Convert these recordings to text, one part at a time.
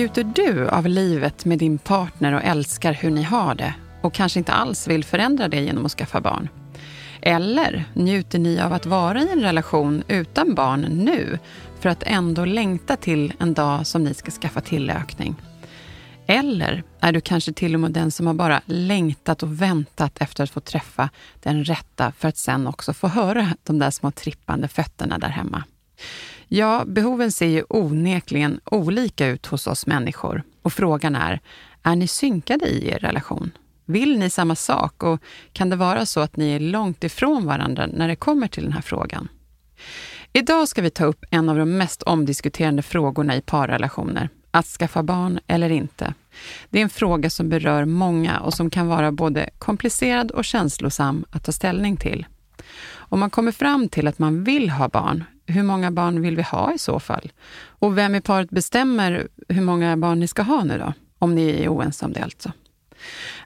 Njuter du av livet med din partner och älskar hur ni har det och kanske inte alls vill förändra det genom att skaffa barn? Eller njuter ni av att vara i en relation utan barn nu för att ändå längta till en dag som ni ska skaffa tillökning? Eller är du kanske till och med den som har bara längtat och väntat efter att få träffa den rätta för att sen också få höra de där små trippande fötterna där hemma? Ja, behoven ser ju onekligen olika ut hos oss människor. Och frågan är, är ni synkade i er relation? Vill ni samma sak och kan det vara så att ni är långt ifrån varandra när det kommer till den här frågan? Idag ska vi ta upp en av de mest omdiskuterade frågorna i parrelationer. Att skaffa barn eller inte. Det är en fråga som berör många och som kan vara både komplicerad och känslosam att ta ställning till. Om man kommer fram till att man vill ha barn, hur många barn vill vi ha i så fall? Och vem i paret bestämmer hur många barn ni ska ha nu då? Om ni är oense om det alltså.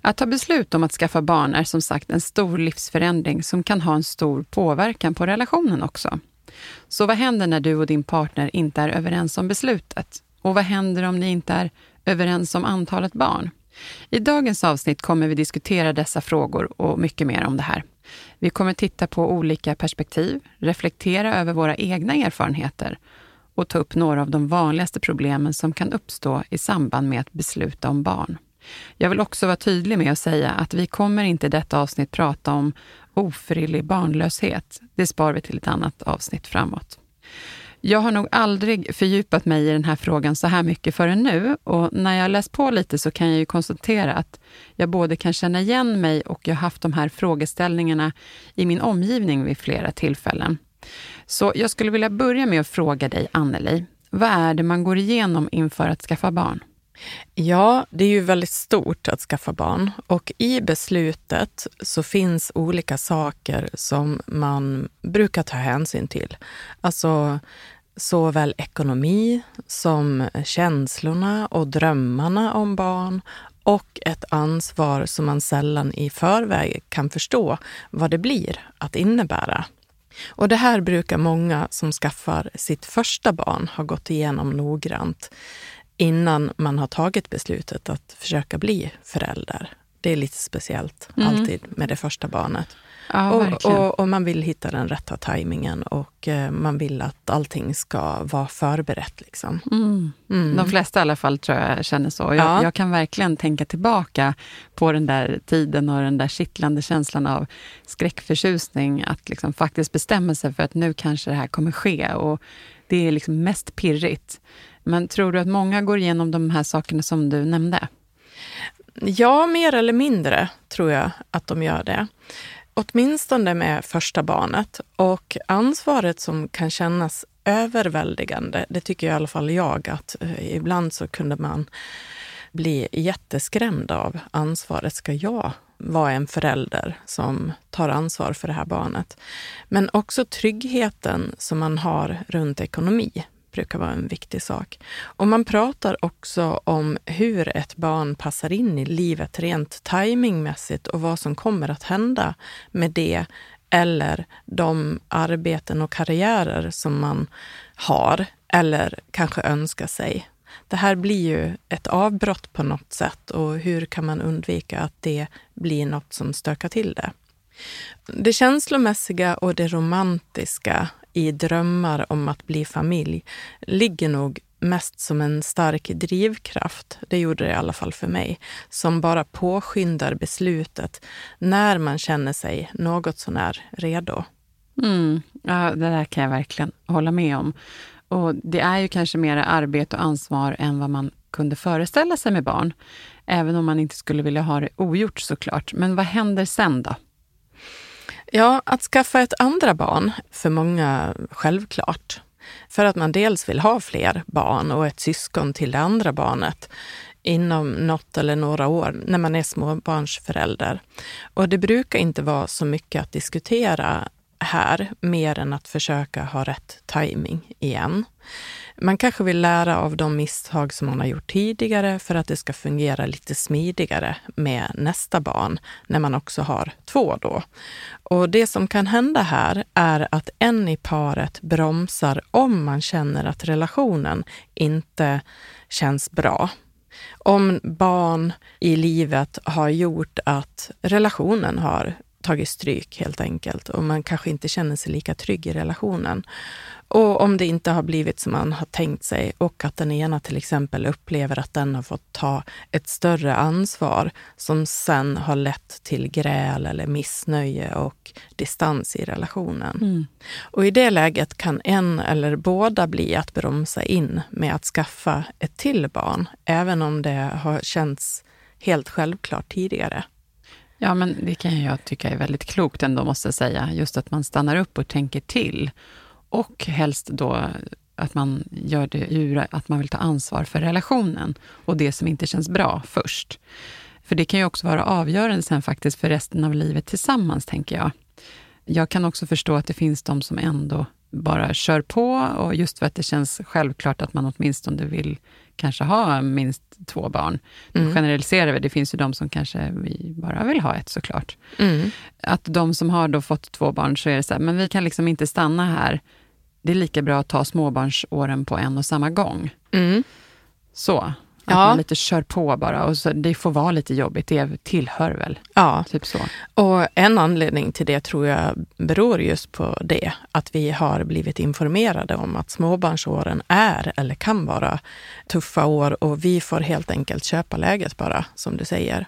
Att ta beslut om att skaffa barn är som sagt en stor livsförändring som kan ha en stor påverkan på relationen också. Så vad händer när du och din partner inte är överens om beslutet? Och vad händer om ni inte är överens om antalet barn? I dagens avsnitt kommer vi diskutera dessa frågor och mycket mer om det här. Vi kommer titta på olika perspektiv, reflektera över våra egna erfarenheter och ta upp några av de vanligaste problemen som kan uppstå i samband med att besluta om barn. Jag vill också vara tydlig med att säga att vi kommer inte i detta avsnitt prata om ofrivillig barnlöshet. Det spar vi till ett annat avsnitt framåt. Jag har nog aldrig fördjupat mig i den här frågan så här mycket förrän nu och när jag läst på lite så kan jag ju konstatera att jag både kan känna igen mig och jag har haft de här frågeställningarna i min omgivning vid flera tillfällen. Så jag skulle vilja börja med att fråga dig, Anneli. Vad är det man går igenom inför att skaffa barn? Ja, det är ju väldigt stort att skaffa barn och i beslutet så finns olika saker som man brukar ta hänsyn till. Alltså såväl ekonomi som känslorna och drömmarna om barn och ett ansvar som man sällan i förväg kan förstå vad det blir att innebära. Och det här brukar många som skaffar sitt första barn ha gått igenom noggrant innan man har tagit beslutet att försöka bli förälder. Det är lite speciellt mm. alltid med det första barnet. Ja, och, och, och, man vill hitta den rätta tajmingen och eh, man vill att allting ska vara förberett. Liksom. Mm. Mm. De flesta i alla fall tror jag känner så. Jag, ja. jag, kan verkligen tänka tillbaka på den där tiden och den där kittlande känslan av skräckförtjusning. Att liksom faktiskt bestämma sig för att nu kanske det här kommer ske. Och det är liksom mest pirrigt. Men tror du att många går igenom de här sakerna som du nämnde? Ja, mer eller mindre tror jag att de gör det. Åtminstone med första barnet. Och ansvaret som kan kännas överväldigande, det tycker i alla fall jag att eh, ibland så kunde man bli jätteskrämd av ansvaret. Ska jag vara en förälder som tar ansvar för det här barnet? Men också tryggheten som man har runt ekonomi brukar vara en viktig sak. Och man pratar också om hur ett barn passar in i livet rent timingmässigt och vad som kommer att hända med det eller de arbeten och karriärer som man har eller kanske önskar sig. Det här blir ju ett avbrott på något sätt och hur kan man undvika att det blir något som stökar till det? Det känslomässiga och det romantiska i drömmar om att bli familj ligger nog mest som en stark drivkraft. Det gjorde det i alla fall för mig. Som bara påskyndar beslutet när man känner sig något sånär redo. Mm. Ja, det där kan jag verkligen hålla med om. Och Det är ju kanske mer arbete och ansvar än vad man kunde föreställa sig med barn. Även om man inte skulle vilja ha det ogjort såklart. Men vad händer sen då? Ja, att skaffa ett andra barn, för många självklart. För att man dels vill ha fler barn och ett syskon till det andra barnet inom något eller några år när man är småbarnsförälder. Och det brukar inte vara så mycket att diskutera här, mer än att försöka ha rätt timing igen. Man kanske vill lära av de misstag som man har gjort tidigare för att det ska fungera lite smidigare med nästa barn, när man också har två då. Och det som kan hända här är att en i paret bromsar om man känner att relationen inte känns bra. Om barn i livet har gjort att relationen har tagit stryk helt enkelt och man kanske inte känner sig lika trygg i relationen. Och om det inte har blivit som man har tänkt sig och att den ena till exempel upplever att den har fått ta ett större ansvar som sen har lett till gräl eller missnöje och distans i relationen. Mm. Och i det läget kan en eller båda bli att bromsa in med att skaffa ett till barn, även om det har känts helt självklart tidigare. Ja, men det kan jag tycka är väldigt klokt ändå, måste jag säga. Just att man stannar upp och tänker till. Och helst då att man gör det ur att man vill ta ansvar för relationen och det som inte känns bra först. För det kan ju också vara avgörande sen faktiskt för resten av livet tillsammans, tänker jag. Jag kan också förstå att det finns de som ändå bara kör på och just för att det känns självklart att man åtminstone vill kanske ha minst två barn. Mm. Nu generaliserar vi, det finns ju de som kanske bara vill ha ett såklart. Mm. Att de som har då fått två barn, så är det så här, men vi kan liksom inte stanna här. Det är lika bra att ta småbarnsåren på en och samma gång. Mm. Så. Att ja. man lite kör på bara. Och så, det får vara lite jobbigt, det tillhör väl. Ja. Typ så. Och en anledning till det tror jag beror just på det. Att vi har blivit informerade om att småbarnsåren är eller kan vara tuffa år och vi får helt enkelt köpa läget bara, som du säger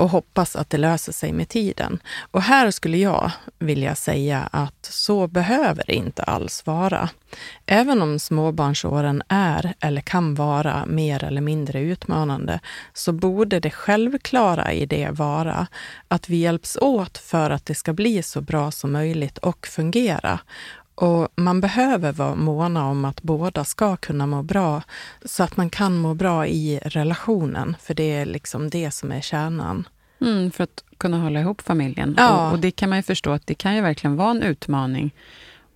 och hoppas att det löser sig med tiden. Och här skulle jag vilja säga att så behöver det inte alls vara. Även om småbarnsåren är eller kan vara mer eller mindre utmanande så borde det självklara i det vara att vi hjälps åt för att det ska bli så bra som möjligt och fungera. Och man behöver vara måna om att båda ska kunna må bra så att man kan må bra i relationen, för det är liksom det som är kärnan. Mm, för att kunna hålla ihop familjen. Ja. Och, och, det kan man ju förstå att det kan ju verkligen vara en utmaning.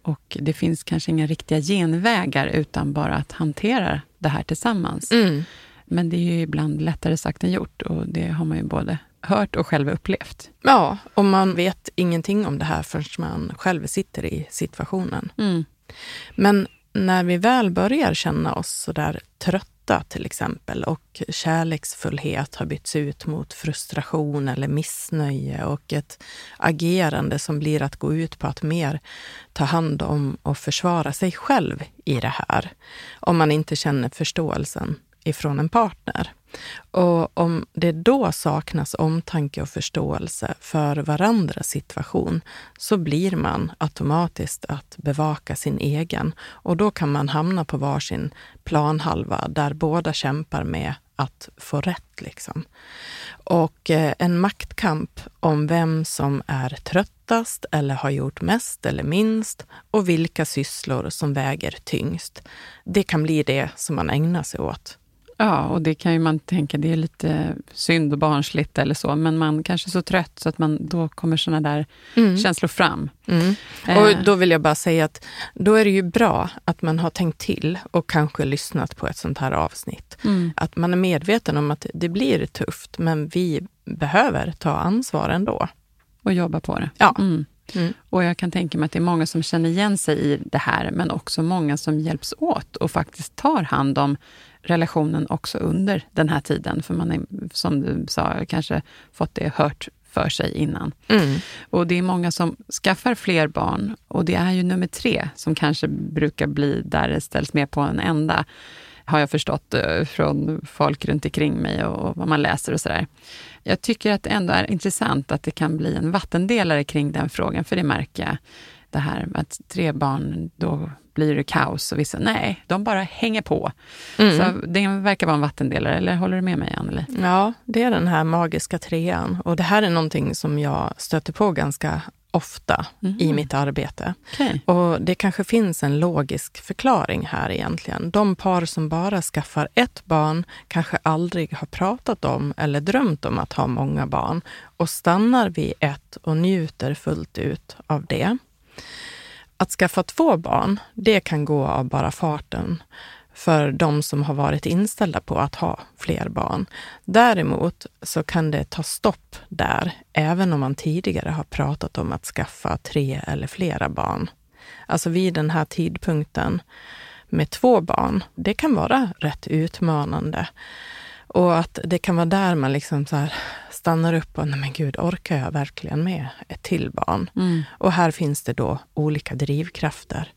Och det finns kanske inga riktiga genvägar utan bara att hantera det här tillsammans. Mm. Men det är ju ibland lättare sagt än gjort och det har man ju både hört och själv upplevt. Ja, och man vet ingenting om det här förrän man själv sitter i situationen. Mm. Men när vi väl börjar känna oss sådär trötta till exempel och kärleksfullhet har bytts ut mot frustration eller missnöje och ett agerande som blir att gå ut på att mer ta hand om och försvara sig själv i det här. Om man inte känner förståelsen ifrån en partner. Och om det då saknas omtanke och förståelse för varandras situation så blir man automatiskt att bevaka sin egen och då kan man hamna på varsin planhalva där båda kämpar med att få rätt. Liksom. Och eh, en maktkamp om vem som är tröttast eller har gjort mest eller minst och vilka sysslor som väger tyngst. Det kan bli det som man ägnar sig åt Ja, och det kan ju man tänka, det är lite synd och barnsligt eller så, men man kanske är så trött så att man, då kommer såna där mm. känslor fram. Mm. Eh. Och då vill jag bara säga att då är det ju bra att man har tänkt till och kanske lyssnat på ett sånt här avsnitt. Mm. Att man är medveten om att det blir tufft, men vi behöver ta ansvar ändå. Och jobba på det. Ja. Mm. Mm. Och jag kan tänka mig att det är många som känner igen sig i det här, men också många som hjälps åt och faktiskt tar hand om relationen också under den här tiden. För man är, som du sa, kanske fått det hört för sig innan. Mm. Och det är många som skaffar fler barn och det är ju nummer tre som kanske brukar bli där det ställs mer på en ända. Har jag förstått eh, från folk runt omkring mig och vad man läser och sådär. Jag tycker att det ändå är intressant att det kan bli en vattendelare kring den frågan, för det märker jag. Det här med att tre barn, då blir det kaos och vissa, nej, de bara hänger på. Mm. Så det verkar vara en vattendelare, eller håller du med mig Anneli? Ja, det är den här magiska trean. Och det här är någonting som jag stöter på ganska ofta mm. i mitt arbete. Okay. Och det kanske finns en logisk förklaring här egentligen. De par som bara skaffar ett barn kanske aldrig har pratat om eller drömt om att ha många barn och stannar vid ett och njuter fullt ut av det. Att skaffa två barn, det kan gå av bara farten för de som har varit inställda på att ha fler barn. Däremot så kan det ta stopp där, även om man tidigare har pratat om att skaffa tre eller flera barn. Alltså vid den här tidpunkten med två barn, det kan vara rätt utmanande. Och att det kan vara där man liksom så stannar upp och, nej men gud, orkar jag verkligen med ett till barn? Mm. Och här finns det då olika drivkrafter.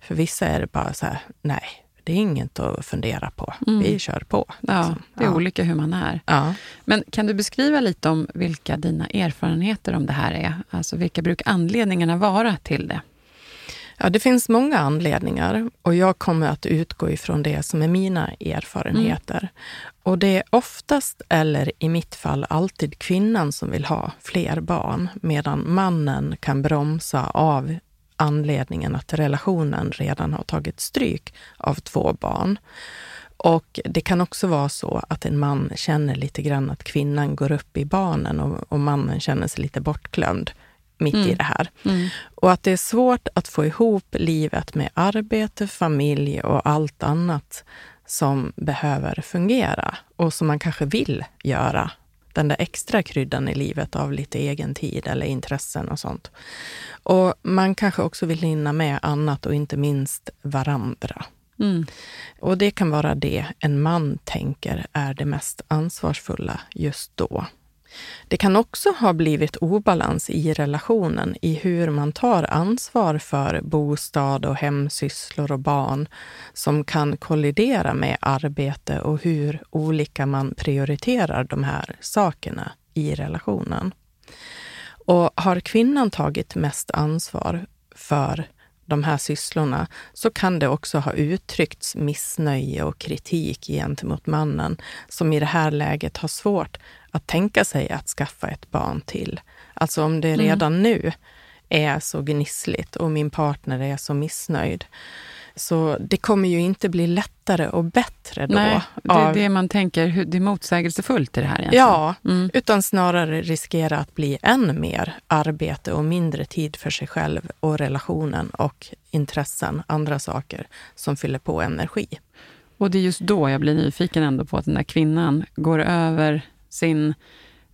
För vissa är det bara så här, nej, det är inget att fundera på. Mm. Vi kör på. Ja, liksom. det är ja. olika hur man är. Ja. Men kan du beskriva lite om vilka dina erfarenheter om det här är? Alltså vilka brukar anledningarna vara till det? Ja, det finns många anledningar och jag kommer att utgå ifrån det som är mina erfarenheter. Mm. Och det är oftast, eller i mitt fall alltid, kvinnan som vill ha fler barn, medan mannen kan bromsa av anledningen att relationen redan har tagit stryk av två barn. Och det kan också vara så att en man känner lite grann att kvinnan går upp i barnen och, och mannen känner sig lite bortglömd mitt mm. i det här. Mm. Och att det är svårt att få ihop livet med arbete, familj och allt annat som behöver fungera och som man kanske vill göra. Den där extra kryddan i livet av lite egen tid eller intressen och sånt. Och man kanske också vill hinna med annat och inte minst varandra. Mm. Och det kan vara det en man tänker är det mest ansvarsfulla just då. Det kan också ha blivit obalans i relationen i hur man tar ansvar för bostad och hemsysslor och barn som kan kollidera med arbete och hur olika man prioriterar de här sakerna i relationen. Och har kvinnan tagit mest ansvar för de här sysslorna så kan det också ha uttryckts missnöje och kritik gentemot mannen som i det här läget har svårt att tänka sig att skaffa ett barn till. Alltså om det mm. redan mm. nu är så gnissligt och min partner är så missnöjd. Så det kommer ju inte bli lättare och bättre då. Nej, det är av... det man tänker, det är motsägelsefullt i det här egentligen. Ja, mm. utan snarare riskera att bli än mer arbete och mindre tid för sig själv och relationen och intressen, andra saker som fyller på energi. Och det är just då jag blir nyfiken ändå på att den där kvinnan går över sin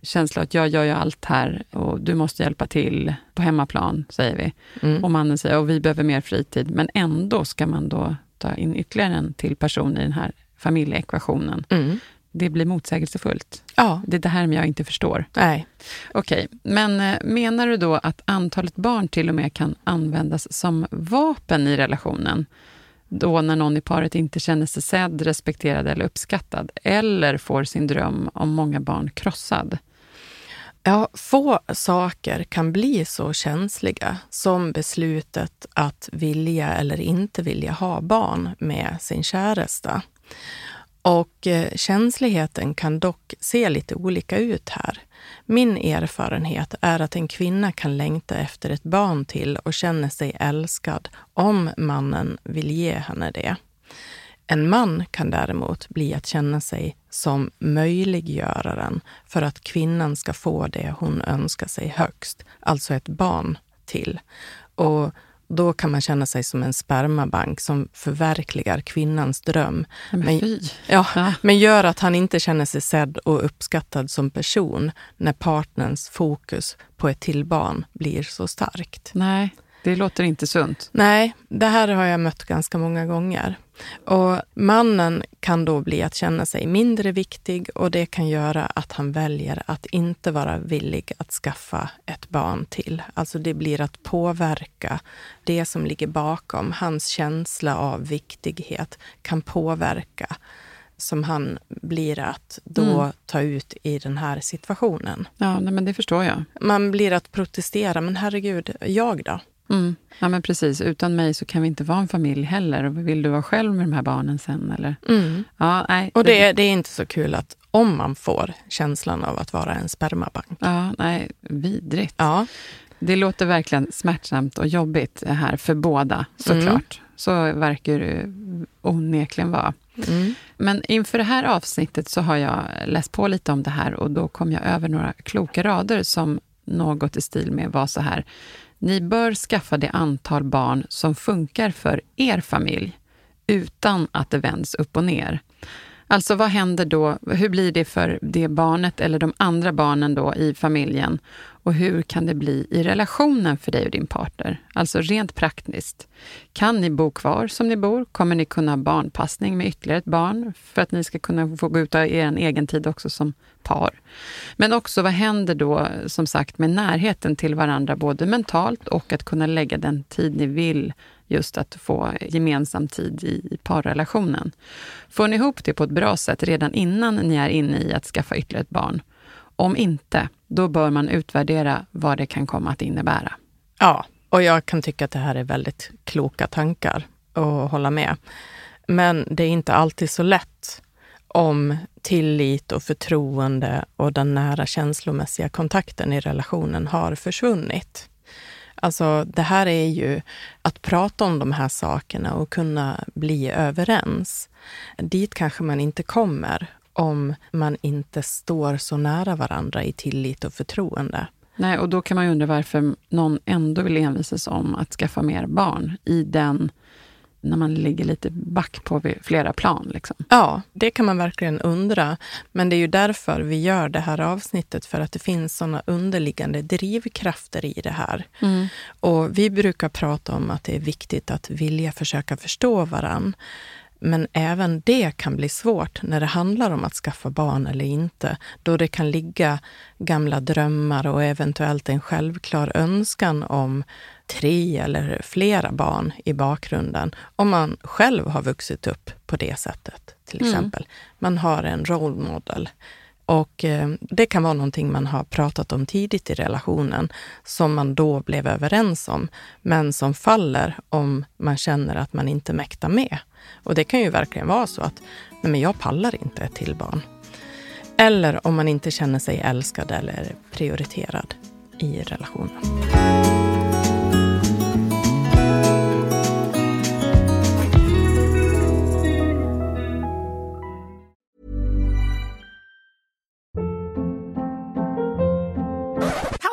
känsla att jag gör ju allt här och du måste hjälpa till på hemmaplan, säger vi. Mm. Och mannen säger att vi behöver mer fritid, men ändå ska man då ta in ytterligare en till person i den här familjeekvationen. Mm. Det blir motsägelsefullt. Ja. Det är det här jag inte förstår. Nej. Okej, okay. men eh, menar du då att antalet barn till och med kan användas som vapen i relationen? Då när någon i paret inte känner sig sedd, respekterad eller uppskattad, eller får sin dröm om många barn krossad. Ja, få saker kan bli så känsliga som beslutet att vilja eller inte vilja ha barn med sin käresta. Och eh, känsligheten kan dock se lite olika ut här. Min erfarenhet är att en kvinna kan längta efter ett barn till och känner sig älskad om mannen vill ge henne det. En man kan däremot bli att känna sig som möjliggöraren för att kvinnan ska få det hon önskar sig högst, alltså ett barn till. Och då kan man känna sig som en spermabank som förverkligar kvinnans dröm. Men, ja, ja, men gör att han inte känner sig sedd och uppskattad som person när partnerns fokus på ett till barn blir så starkt. Nej. Det låter inte sunt. Nej, det här har jag mött ganska många gånger. Och mannen kan då bli att känna sig mindre viktig och det kan göra att han väljer att inte vara villig att skaffa ett barn till. Alltså det blir att påverka det som ligger bakom. Hans känsla av viktighet kan påverka som han blir att då mm. ta ut i den här situationen. Ja, nej, men det förstår jag. Man blir att protestera, men herregud, jag då? Mm. Ja, men precis. Utan mig så kan vi inte vara en familj heller. Vill du vara själv med de här barnen sen? Eller? Mm. Ja, nej. Och det, det är inte så kul att om man får känslan av att vara en spermabank. Ja, nej, vidrigt. Ja. Det låter verkligen smärtsamt och jobbigt här för båda, såklart. Mm. Så verkar det onekligen vara. Mm. Men inför det här avsnittet så har jag läst på lite om det här och då kom jag över några kloka rader som något i stil med var så här. Ni bör skaffa det antal barn som funkar för er familj utan att det vänds upp och ner. Alltså vad händer då? Hur blir det för det barnet eller de andra barnen då i familjen? Och hur kan det bli i relationen för dig och din partner? Alltså rent praktiskt. Kan ni bo kvar som ni bor? Kommer ni kunna ha barnpassning med ytterligare ett barn för att ni ska kunna få gå ut av er egen tid också som par? Men också vad händer då som sagt med närheten till varandra både mentalt och att kunna lägga den tid ni vill just att få gemensam tid i parrelationen. Får ni ihop det på ett bra sätt redan innan ni är inne i att skaffa ytterligare ett barn? Om inte, då bör man utvärdera vad det kan komma att innebära. Ja, och jag kan tycka att det här är väldigt kloka tankar och hålla med. Men det är inte alltid så lätt om tillit och förtroende och den nära känslomässiga kontakten i relationen har försvunnit. Alltså det här är ju att prata om de här sakerna och kunna bli överens. Dit kanske man inte kommer om man inte står så nära varandra i tillit och förtroende. Nej, och då kan man ju undra varför någon ändå vill envisas om att skaffa mer barn i den när man ligger lite back på flera plan. Liksom. Ja, det kan man verkligen undra. Men det är ju därför vi gör det här avsnittet, för att det finns såna underliggande drivkrafter i det här. Mm. Och vi brukar prata om att det är viktigt att vilja försöka förstå varann. Men även det kan bli svårt när det handlar om att skaffa barn eller inte, då det kan ligga gamla drömmar och eventuellt en självklar önskan om tre eller flera barn i bakgrunden, om man själv har vuxit upp på det sättet, till mm. exempel. Mm. Man har en role model. Och eh, det kan vara någonting man har pratat om tidigt i relationen, som man då blev överens om, men som faller om man känner att man inte mäktar med. Och det kan ju verkligen vara så att, nej men jag pallar inte ett till barn. Eller om man inte känner sig älskad eller prioriterad i relationen.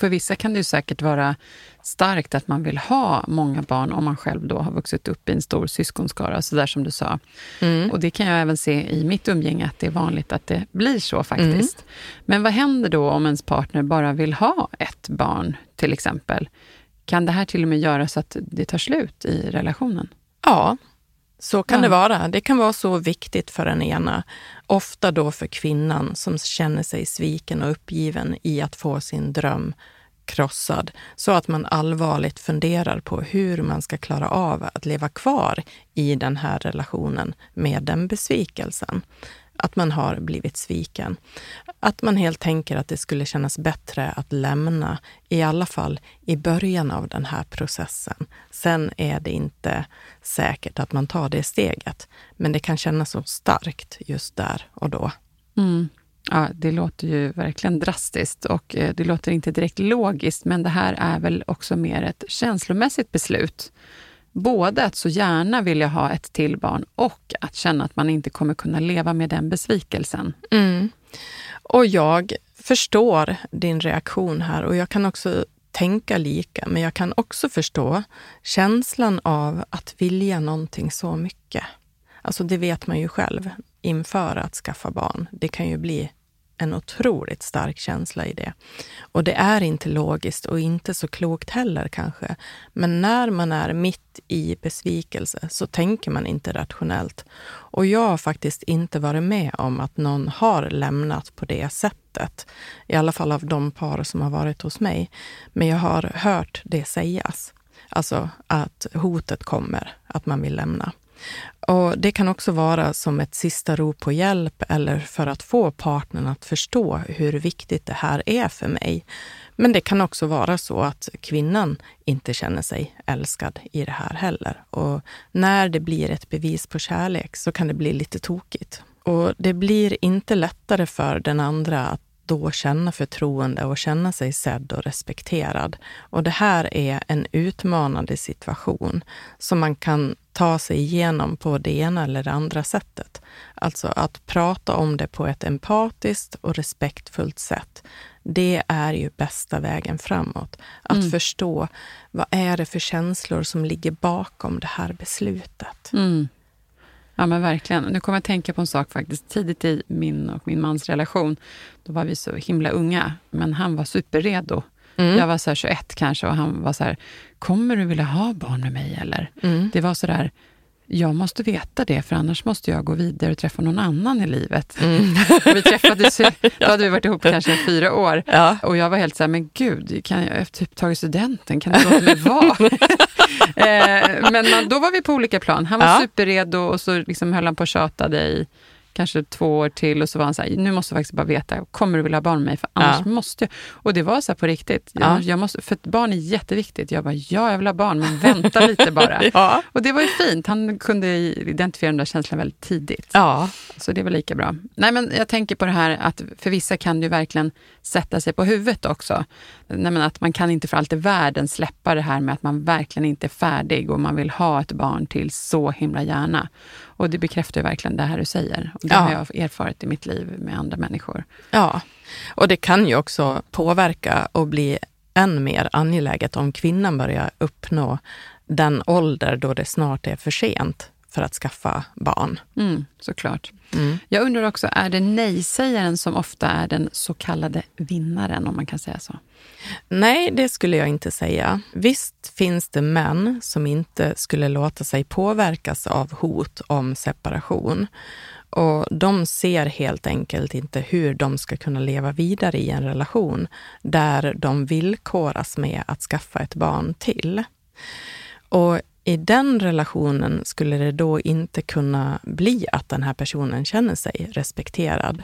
För vissa kan det ju säkert vara starkt att man vill ha många barn om man själv då har vuxit upp i en stor syskonskara, så där som du sa. Mm. Och det kan jag även se i mitt umgänge, att det är vanligt att det blir så faktiskt. Mm. Men vad händer då om ens partner bara vill ha ett barn, till exempel? Kan det här till och med göra så att det tar slut i relationen? Ja, så kan ja. det vara. Det kan vara så viktigt för den ena. Ofta då för kvinnan som känner sig sviken och uppgiven i att få sin dröm krossad så att man allvarligt funderar på hur man ska klara av att leva kvar i den här relationen med den besvikelsen att man har blivit sviken. Att man helt tänker att det skulle kännas bättre att lämna, i alla fall i början av den här processen. Sen är det inte säkert att man tar det steget, men det kan kännas så starkt just där och då. Mm. Ja, det låter ju verkligen drastiskt och eh, det låter inte direkt logiskt, men det här är väl också mer ett känslomässigt beslut både att så gärna vilja ha ett till barn och att känna att man inte kommer kunna leva med den besvikelsen. Mm. Och jag förstår din reaktion här och jag kan också tänka lika, men jag kan också förstå känslan av att vilja någonting så mycket. Alltså det vet man ju själv inför att skaffa barn. Det kan ju bli en otroligt stark känsla i det. Och det är inte logiskt och inte så klokt heller kanske. Men när man är mitt i besvikelse så tänker man inte rationellt. Och jag har faktiskt inte varit med om att någon har lämnat på det sättet. I alla fall av de par som har varit hos mig. Men jag har hört det sägas. Alltså att hotet kommer, att man vill lämna. Och Det kan också vara som ett sista rop på hjälp eller för att få partnern att förstå hur viktigt det här är för mig. Men det kan också vara så att kvinnan inte känner sig älskad i det här heller. Och när det blir ett bevis på kärlek så kan det bli lite tokigt. Och det blir inte lättare för den andra att då känna förtroende och känna sig sedd och respekterad. Och det här är en utmanande situation som man kan ta sig igenom på det ena eller det andra sättet. Alltså att prata om det på ett empatiskt och respektfullt sätt. Det är ju bästa vägen framåt. Att mm. förstå vad är det för känslor som ligger bakom det här beslutet. Mm. Ja men verkligen. Nu kommer jag att tänka på en sak faktiskt. Tidigt i min och min mans relation, då var vi så himla unga, men han var superredo. Mm. Jag var så 21 kanske och han var så här, kommer du vilja ha barn med mig eller? Mm. Det var så där, jag måste veta det, för annars måste jag gå vidare och träffa någon annan i livet. Mm. vi träffades, då hade vi varit ihop kanske fyra år. Ja. Och jag var helt så här, men gud, kan jag, jag typ tagit studenten, kan du låta mig vara? eh, men man, då var vi på olika plan. Han var ja. superredo och så liksom höll han på och tjatade i kanske två år till och så var han så här, nu måste jag faktiskt bara veta, kommer du vilja ha barn med mig? För annars ja. måste jag. Och det var så på riktigt. Jag, ja. jag måste, för barn är jätteviktigt. Jag bara, ja jag vill ha barn, men vänta lite bara. ja. Och det var ju fint. Han kunde identifiera den där känslan väldigt tidigt. Ja. Så det var lika bra. Nej men jag tänker på det här att för vissa kan det ju verkligen sätta sig på huvudet också. Nej, att man kan inte för allt i världen släppa det här med att man verkligen inte är färdig och man vill ha ett barn till så himla gärna. Och det bekräftar ju verkligen det här du säger. Och det ja. har jag erfarit i mitt liv med andra människor. Ja, och det kan ju också påverka och bli än mer angeläget om kvinnan börjar uppnå den ålder då det snart är för sent för att skaffa barn. Mm, såklart. Mm. Jag undrar också, är det nej-sägaren som ofta är den så kallade vinnaren, om man kan säga så? Nej, det skulle jag inte säga. Visst finns det män som inte skulle låta sig påverkas av hot om separation. Och de ser helt enkelt inte hur de ska kunna leva vidare i en relation där de villkoras med att skaffa ett barn till. Och i den relationen skulle det då inte kunna bli att den här personen känner sig respekterad.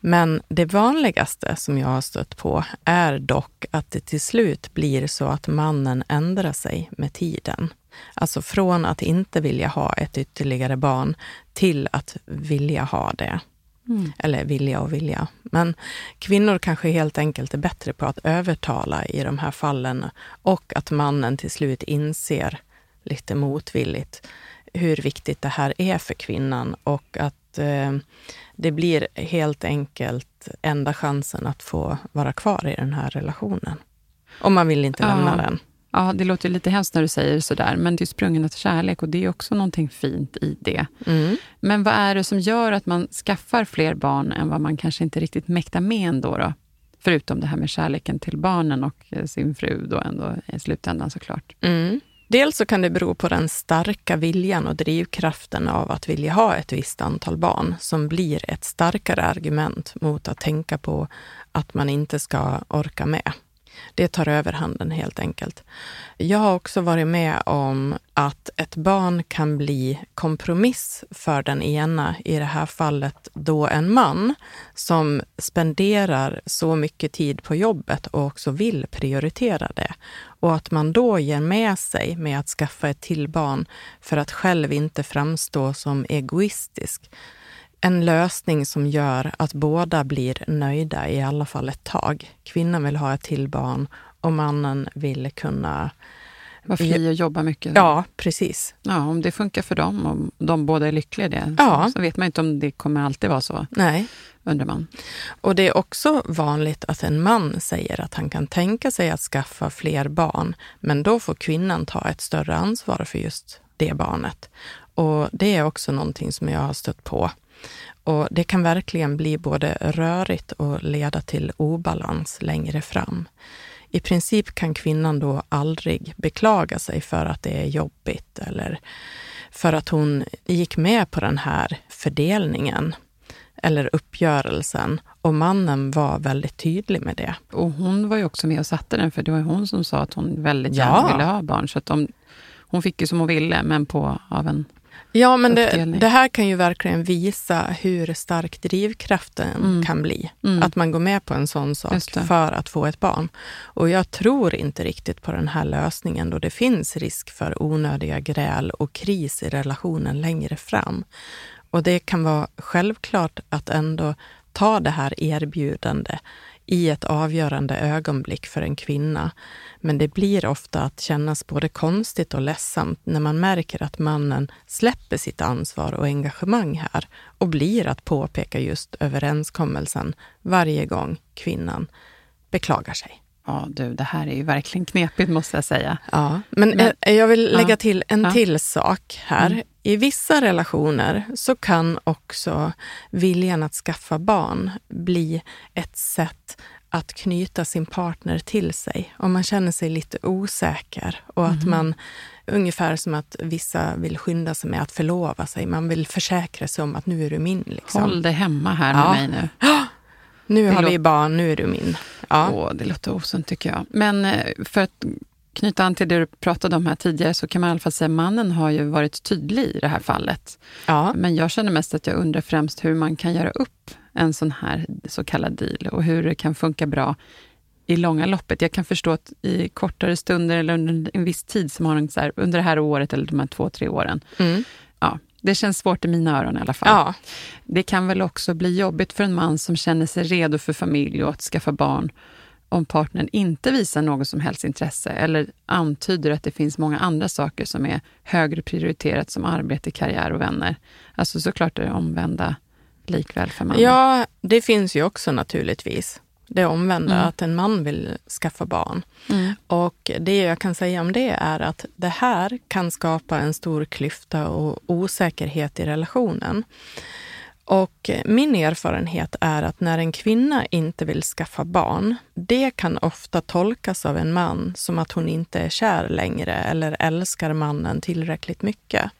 Men det vanligaste som jag har stött på är dock att det till slut blir så att mannen ändrar sig med tiden. Alltså från att inte vilja ha ett ytterligare barn till att vilja ha det. Mm. Eller vilja och vilja. Men kvinnor kanske helt enkelt är bättre på att övertala i de här fallen och att mannen till slut inser lite motvilligt hur viktigt det här är för kvinnan och att eh, det blir helt enkelt enda chansen att få vara kvar i den här relationen. Och man vill inte lämna ja. den. Ja, det låter lite hemskt när du säger sådär, men det är sprungen av kärlek och det är också någonting fint i det. Mm. Men vad är det som gör att man skaffar fler barn än vad man kanske inte riktigt mäktar med ändå? Då? Förutom det här med kärleken till barnen och sin fru då ändå i slutändan såklart. Mm. Dels så kan det bero på den starka viljan och drivkraften av att vilja ha ett visst antal barn som blir ett starkare argument mot att tänka på att man inte ska orka med. Det tar överhanden helt enkelt. Jag har också varit med om att ett barn kan bli kompromiss för den ena, i det här fallet då en man som spenderar så mycket tid på jobbet och också vill prioritera det. Och att man då ger med sig med att skaffa ett till barn för att själv inte framstå som egoistisk en lösning som gör att båda blir nöjda i alla fall ett tag. Kvinnan vill ha ett till barn och mannen vill kunna vara fri och jobba mycket. Ja, precis. Ja, om det funkar för dem och de båda är lyckliga i det, ja. så, så, vet man inte om det kommer alltid vara så. Nej. Undrar man. Och det är också vanligt att en man säger att han kan tänka sig att skaffa fler barn, men då får kvinnan ta ett större ansvar för just det barnet. Och det är också någonting som jag har stött på och det kan verkligen bli både rörigt och leda till obalans längre fram. I princip kan kvinnan då aldrig beklaga sig för att det är jobbigt eller för att hon gick med på den här fördelningen eller uppgörelsen. Och mannen var väldigt tydlig med det. Och hon var ju också med och satte den, för det var hon som sa att hon väldigt gärna ja. ville ha barn. Så att de, hon fick ju som hon ville, men på, av en Ja, men det, det, här kan ju verkligen visa hur stark drivkraften mm. kan bli. Mm. Att man går med på en sån sak för att få ett barn. Och jag tror inte riktigt på den här lösningen då det finns risk för onödiga gräl och kris i relationen längre fram. Och det kan vara självklart att ändå ta det här erbjudande i ett avgörande ögonblick för en kvinna. Men det blir ofta att kännas både konstigt och ledsamt när man märker att mannen släpper sitt ansvar och engagemang här och blir att påpeka just överenskommelsen varje gång kvinnan beklagar sig. Ja, du, det här är ju verkligen knepigt måste jag säga. Ja, men, men jag vill lägga till en ja. till sak här. Mm. I vissa relationer så kan också viljan att skaffa barn bli ett sätt att knyta sin partner till sig. Om man känner sig lite osäker och att mm. man Ungefär som att vissa vill skynda sig med att förlova sig. Man vill försäkra sig om att nu är du min. Liksom. Håll dig hemma här med ja. mig nu. Nu det har vi barn, nu är du min. Ja. Åh, det låter osunt tycker jag. Men eh, för att knyta an till det du pratade om här tidigare så kan man i alla fall säga att mannen har ju varit tydlig i det här fallet. Ja. Men jag känner mest att jag undrar främst hur man kan göra upp en sån här så kallad deal och hur det kan funka bra i långa loppet. Jag kan förstå att i kortare stunder eller under en viss tid, som har så här, under det här året eller de här två, tre åren. Mm. Ja, det känns svårt i mina öron i alla fall. Ja. Det kan väl också bli jobbigt för en man som känner sig redo för familj och att skaffa barn om partnern inte visar något som helst intresse eller antyder att det finns många andra saker som är högre prioriterat som arbete, karriär och vänner. Alltså såklart det omvända likväl för mannen. Ja, det finns ju också naturligtvis. Det omvända, mm. att en man vill skaffa barn. Mm. Och det jag kan säga om det är att det här kan skapa en stor klyfta och osäkerhet i relationen. Och min erfarenhet är att när en kvinna inte vill skaffa barn, det kan ofta tolkas av en man som att hon inte är kär längre eller älskar mannen tillräckligt mycket.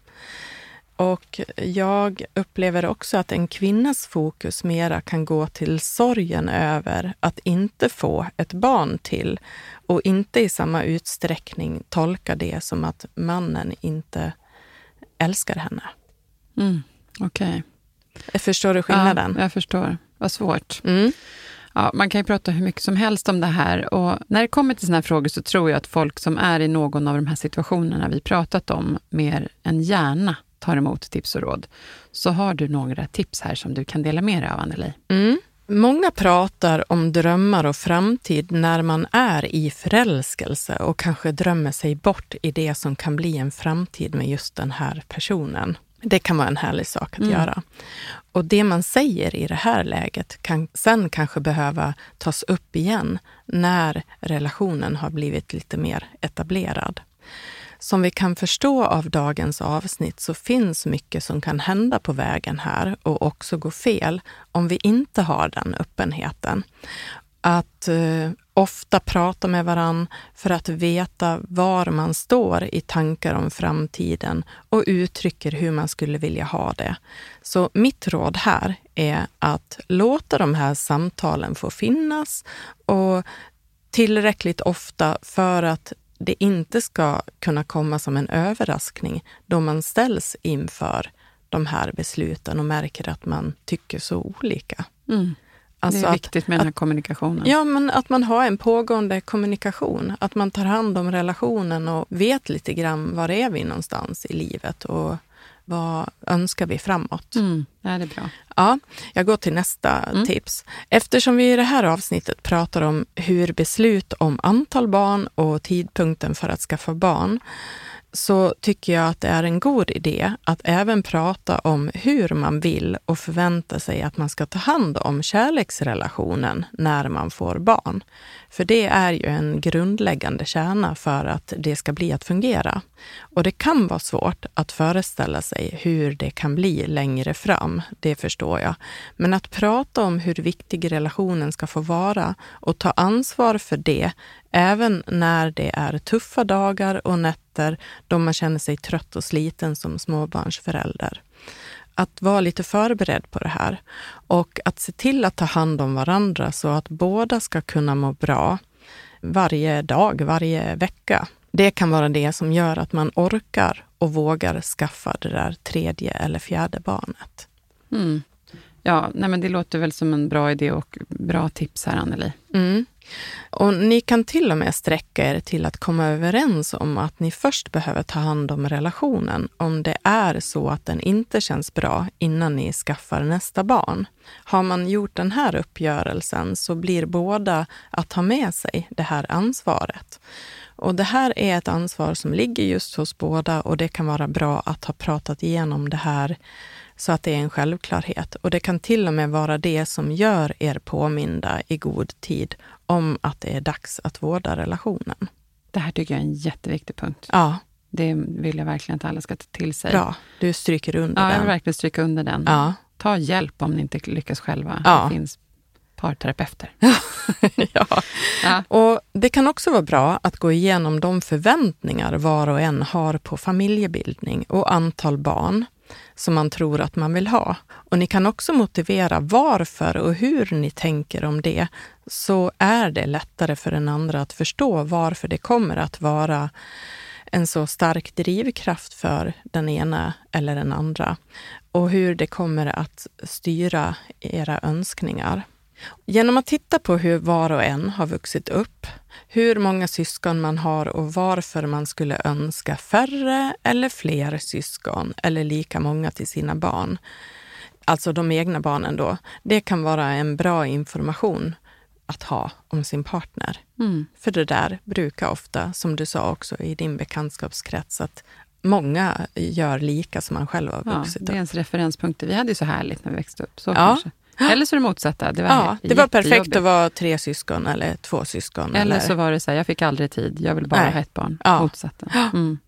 Och jag upplever också att en kvinnas fokus mera kan gå till sorgen över att inte få ett barn till och inte i samma utsträckning tolka det som att mannen inte älskar henne. Mm, Okej. Okay. Förstår du skillnaden? Ja, jag förstår. Vad svårt. Mm. Ja, man kan ju prata hur mycket som helst om det här och när det kommer till såna här frågor så tror jag att folk som är i någon av de här situationerna vi pratat om mer än gärna tar emot tips och råd. Så har du några tips här som du kan dela med dig av, Anneli? Mm. Många pratar om drömmar och framtid när man är i förälskelse och kanske drömmer sig bort i det som kan bli en framtid med just den här personen. Det kan vara en härlig sak att mm. göra. Och det man säger i det här läget kan sen kanske behöva tas upp igen när relationen har blivit lite mer etablerad. Som vi kan förstå av dagens avsnitt så finns mycket som kan hända på vägen här och också gå fel om vi inte har den öppenheten. Att eh, ofta prata med varann för att veta var man står i tankar om framtiden och uttrycker hur man skulle vilja ha det. Så mitt råd här är att låta de här samtalen få finnas och tillräckligt ofta för att det inte ska kunna komma som en överraskning då man ställs inför de här besluten och märker att man tycker så olika. Mm. Alltså det är viktigt med att, den här kommunikationen. Ja, men att man har en pågående kommunikation. Att man tar hand om relationen och vet lite grann var är vi någonstans i livet och vad önskar vi framåt? Mm, det är bra. Ja, jag går till nästa mm. tips. Eftersom vi i det här avsnittet pratar om hur beslut om antal barn och tidpunkten för att skaffa barn så tycker jag att det är en god idé att även prata om hur man vill och förvänta sig att man ska ta hand om kärleksrelationen när man får barn. För det är ju en grundläggande kärna för att det ska bli att fungera. Och det kan vara svårt att föreställa sig hur det kan bli längre fram, det förstår jag. Men att prata om hur viktig relationen ska få vara och ta ansvar för det, även när det är tuffa dagar och nätter då man känner sig trött och sliten som småbarnsförälder att vara lite förberedd på det här och att se till att ta hand om varandra så att båda ska kunna må bra varje dag, varje vecka. Det kan vara det som gör att man orkar och vågar skaffa det där tredje eller fjärde barnet. Mm. Ja, nej men det låter väl som en bra idé och bra tips här, Anneli. Mm. Och ni kan till och med sträcka er till att komma överens om att ni först behöver ta hand om relationen om det är så att den inte känns bra innan ni skaffar nästa barn. Har man gjort den här uppgörelsen så blir båda att ta med sig det här ansvaret. Och det här är ett ansvar som ligger just hos båda och det kan vara bra att ha pratat igenom det här så att det är en självklarhet. Och det kan till och med vara det som gör er påminda i god tid om att det är dags att vårda relationen. Det här tycker jag är en jätteviktig punkt. Ja. Det vill jag verkligen att alla ska ta till sig. Bra, du stryker under ja, den. jag vill verkligen stryka under den. Ja. Ta hjälp om ni inte lyckas själva. Ja. Det finns parterapeuter. ja. ja. Och Det kan också vara bra att gå igenom de förväntningar var och en har på familjebildning och antal barn som man tror att man vill ha. Och ni kan också motivera varför och hur ni tänker om det, så är det lättare för den andra att förstå varför det kommer att vara en så stark drivkraft för den ena eller den andra och hur det kommer att styra era önskningar. Genom att titta på hur var och en har vuxit upp, hur många syskon man har och varför man skulle önska färre eller fler syskon eller lika många till sina barn, alltså de egna barnen då, det kan vara en bra information att ha om sin partner. Mm. För det där brukar ofta, som du sa också i din bekantskapskrets, att många gör lika som man själv har vuxit upp. Ja, det är ens referenspunkter. Vi hade ju så härligt när vi växte upp. Så ja. kanske. Eller så är det motsatta. Det var, ja, det var perfekt att vara tre syskon eller två syskon. Eller, eller... så var det så här, jag fick aldrig tid, jag vill bara Nej. ha ett barn. Ja. Motsatta. Mm.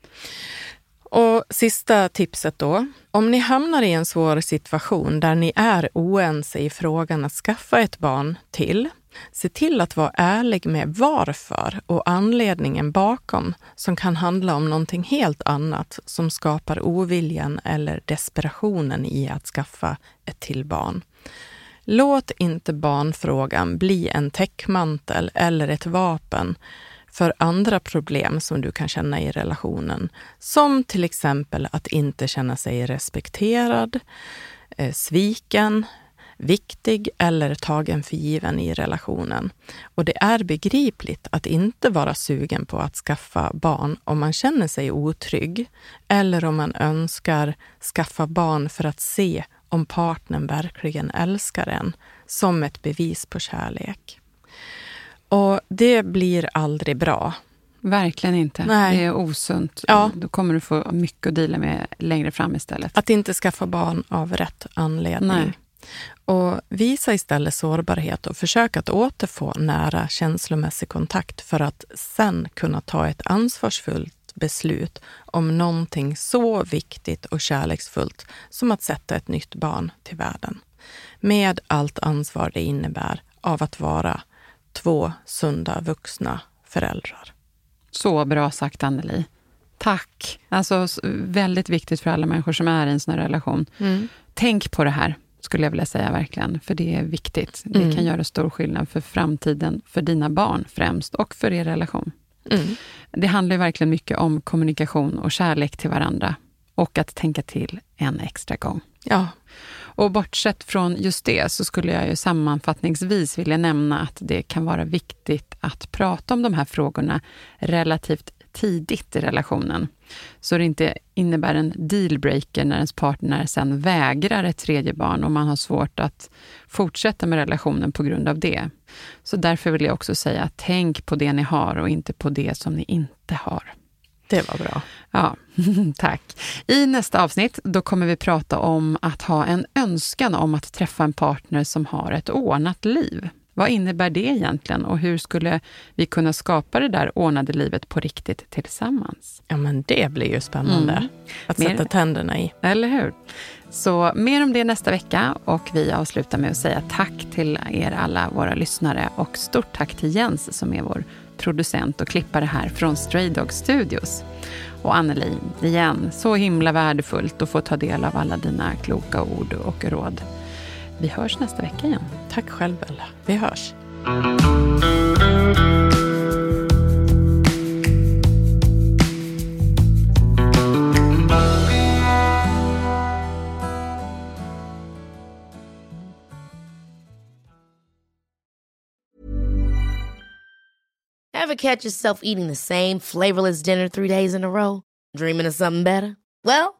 Och sista tipset då. Om ni hamnar i en svår situation där ni är oense i frågan att skaffa ett barn till, se till att vara ärlig med varför och anledningen bakom som kan handla om någonting helt annat som skapar oviljan eller desperationen i att skaffa ett till barn. Låt inte barnfrågan bli en täckmantel eller ett vapen för andra problem som du kan känna i relationen. Som till exempel att inte känna sig respekterad, eh, sviken, viktig eller tagen för given i relationen. Och det är begripligt att inte vara sugen på att skaffa barn om man känner sig otrygg eller om man önskar skaffa barn för att se om partnern verkligen älskar en som ett bevis på kärlek. Och det blir aldrig bra. Verkligen inte. Nej. Det är osunt. Ja. Då kommer du få mycket att dela med längre fram istället. Att inte skaffa barn av rätt anledning. Nej. Och visa istället sårbarhet och försök att återfå nära känslomässig kontakt för att sen kunna ta ett ansvarsfullt beslut om någonting så viktigt och kärleksfullt som att sätta ett nytt barn till världen. Med allt ansvar det innebär av att vara två sunda vuxna föräldrar. Så bra sagt, Anneli. Tack! Alltså, väldigt viktigt för alla människor som är i en sån här relation. Mm. Tänk på det här. skulle jag vilja säga verkligen. För det är viktigt. Det Mm. kan göra stor skillnad för framtiden, för dina barn främst och för er relation. Mm. Det handlar ju verkligen mycket om kommunikation och kärlek till varandra. Och att tänka till en extra gång. Ja, Och bortsett från just det så skulle jag ju sammanfattningsvis vilja nämna att det kan vara viktigt att prata om de här frågorna relativt tidigt i relationen. Så det inte innebär en dealbreaker när ens partner sen vägrar ett tredje barn och man har svårt att fortsätta med relationen på grund av det. Så därför vill jag också säga, tänk på det ni har och inte på det som ni inte har. det var bra. Ja, tack. I nästa avsnitt då kommer vi prata om att ha en önskan om att träffa en partner som har ett ordnat liv. Vad innebär det egentligen och hur skulle vi kunna skapa det där ordnade livet på riktigt tillsammans? Ja, men det blir ju spännande Mm. att Mer- sätta tänderna i. Eller hur? Så mer om det nästa vecka och vi avslutar med att säga tack till er alla våra lyssnare och stort tack till Jens som är vår producent och klippare här från Stray Dog Studios. Och Anneli, igen, så himla värdefullt att få ta del av alla dina kloka ord och råd. Vi hörs nästa vecka igen. Tack själv, Bella. Vi hörs. Ever catch yourself eating the same flavorless dinner three days in a row? Dreaming of something better? Well,